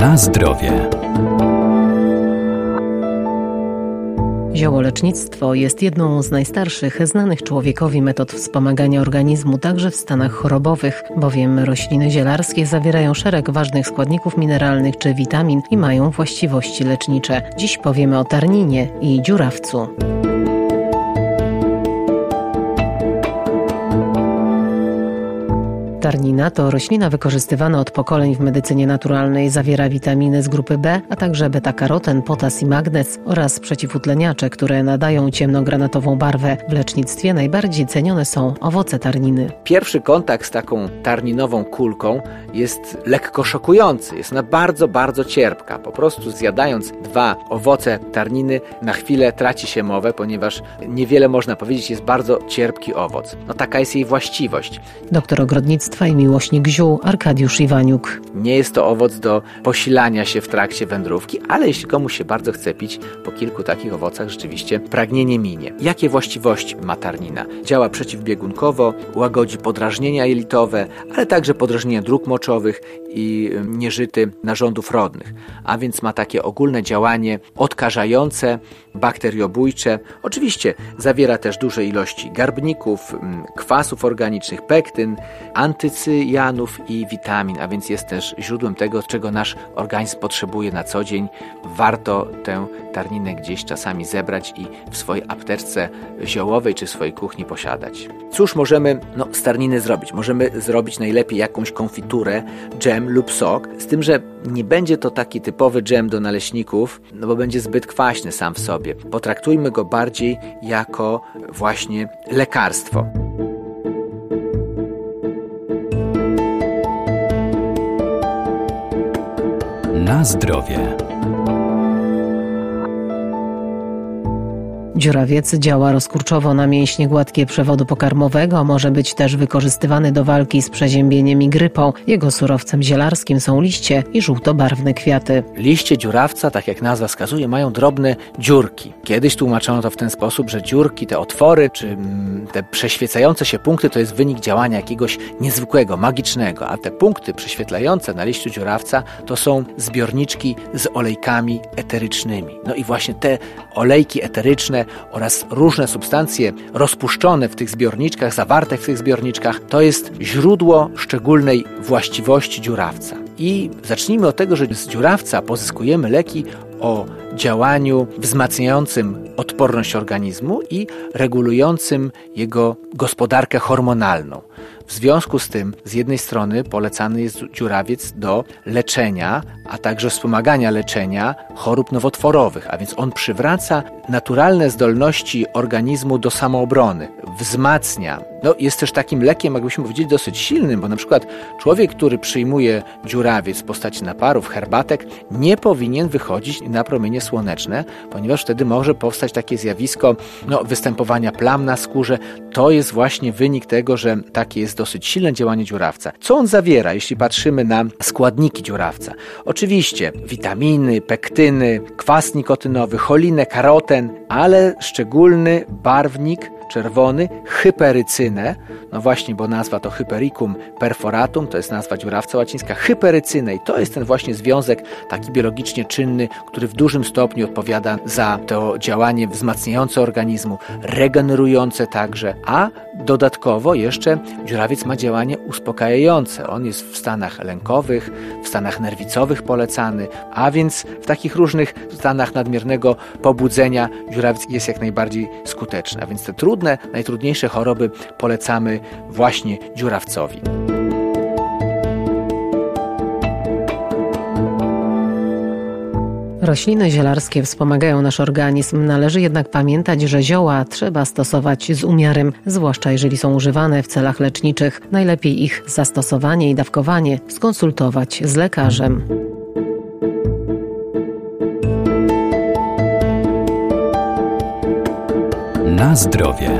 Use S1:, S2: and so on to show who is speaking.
S1: Na zdrowie.
S2: Ziołolecznictwo jest jedną z najstarszych znanych człowiekowi metod wspomagania organizmu także w stanach chorobowych, bowiem rośliny zielarskie zawierają szereg ważnych składników mineralnych czy witamin i mają właściwości lecznicze. Dziś powiemy o tarninie i dziurawcu. Tarnina to roślina wykorzystywana od pokoleń w medycynie naturalnej. Zawiera witaminy z grupy B, a także beta-karoten, potas i magnez oraz przeciwutleniacze, które nadają ciemnogranatową barwę. W lecznictwie najbardziej cenione są owoce tarniny.
S3: Pierwszy kontakt z taką tarninową kulką jest lekko szokujący. Jest ona bardzo, bardzo cierpka. Po prostu zjadając dwa owoce tarniny, na chwilę traci się mowę, ponieważ niewiele można powiedzieć, jest bardzo cierpki owoc. No taka jest jej właściwość.
S2: Doktor ogrodnictwa Rolnictwa i miłośnik ziół Arkadiusz Iwaniuk.
S3: Nie jest to owoc do posilania się w trakcie wędrówki, ale jeśli komuś się bardzo chce pić, po kilku takich owocach rzeczywiście pragnienie minie. Jakie właściwości ma tarnina? Działa przeciwbiegunkowo, łagodzi podrażnienia jelitowe, ale także podrażnienia dróg moczowych i nieżyty narządów rodnych, a więc ma takie ogólne działanie odkażające, bakteriobójcze. Oczywiście zawiera też duże ilości garbników, kwasów organicznych, pektyn, antycyjanów i witamin, a więc jest też źródłem tego, czego nasz organizm potrzebuje na co dzień. Warto tę tarninę gdzieś czasami zebrać i w swojej apteczce ziołowej czy w swojej kuchni posiadać. Cóż możemy no, z tarniny zrobić? Możemy zrobić najlepiej jakąś konfiturę, dżem lub sok, z tym, że nie będzie to taki typowy dżem do naleśników, no bo będzie zbyt kwaśny sam w sobie. Potraktujmy go bardziej jako właśnie lekarstwo.
S1: Na zdrowie.
S2: Dziurawiec działa rozkurczowo na mięśnie gładkie przewodu pokarmowego, może być też wykorzystywany do walki z przeziębieniem i grypą. Jego surowcem zielarskim są liście i żółtobarwne kwiaty.
S3: Liście dziurawca, tak jak nazwa wskazuje, mają drobne dziurki. Kiedyś tłumaczono to w ten sposób, że dziurki, te otwory, czy mm, te przeświecające się punkty to jest wynik działania jakiegoś niezwykłego, magicznego, a te punkty prześwietlające na liściu dziurawca to są zbiorniczki z olejkami eterycznymi. No i właśnie te olejki eteryczne oraz różne substancje rozpuszczone w tych zbiorniczkach, zawarte w tych zbiorniczkach, to jest źródło szczególnej właściwości dziurawca. I zacznijmy od tego, że z dziurawca pozyskujemy leki o działaniu wzmacniającym odporność organizmu i regulującym jego gospodarkę hormonalną. W związku z tym, z jednej strony polecany jest dziurawiec do leczenia, a także wspomagania leczenia chorób nowotworowych, a więc on przywraca naturalne zdolności organizmu do samoobrony, wzmacnia. No, jest też takim lekiem, jakbyśmy powiedzieli, dosyć silnym, bo na przykład człowiek, który przyjmuje dziurawiec w postaci naparów, herbatek, nie powinien wychodzić na promienie słoneczne, ponieważ wtedy może powstać takie zjawisko no, występowania plam na skórze. To jest właśnie wynik tego, że takie jest dosyć silne działanie dziurawca. Co on zawiera, jeśli patrzymy na składniki dziurawca? Oczywiście witaminy, pektyny, kwas nikotynowy, cholinę, karoten, ale szczególny barwnik czerwony, hyperycynę, no właśnie, bo nazwa to hypericum perforatum, to jest nazwa dziurawca łacińska, hyperycynę. I to jest ten właśnie związek taki biologicznie czynny, który w dużym stopniu odpowiada za to działanie wzmacniające organizmu, regenerujące także, a dodatkowo jeszcze dziurawiec ma działanie uspokajające. On jest w stanach lękowych, stanach nerwicowych polecany, a więc w takich różnych stanach nadmiernego pobudzenia dziurawiec jest jak najbardziej skuteczny. A więc te trudne najtrudniejsze choroby polecamy właśnie dziurawcowi.
S2: Rośliny zielarskie wspomagają nasz organizm, należy jednak pamiętać, że zioła trzeba stosować z umiarem, zwłaszcza jeżeli są używane w celach leczniczych. Najlepiej ich zastosowanie i dawkowanie skonsultować z lekarzem.
S1: Na zdrowie.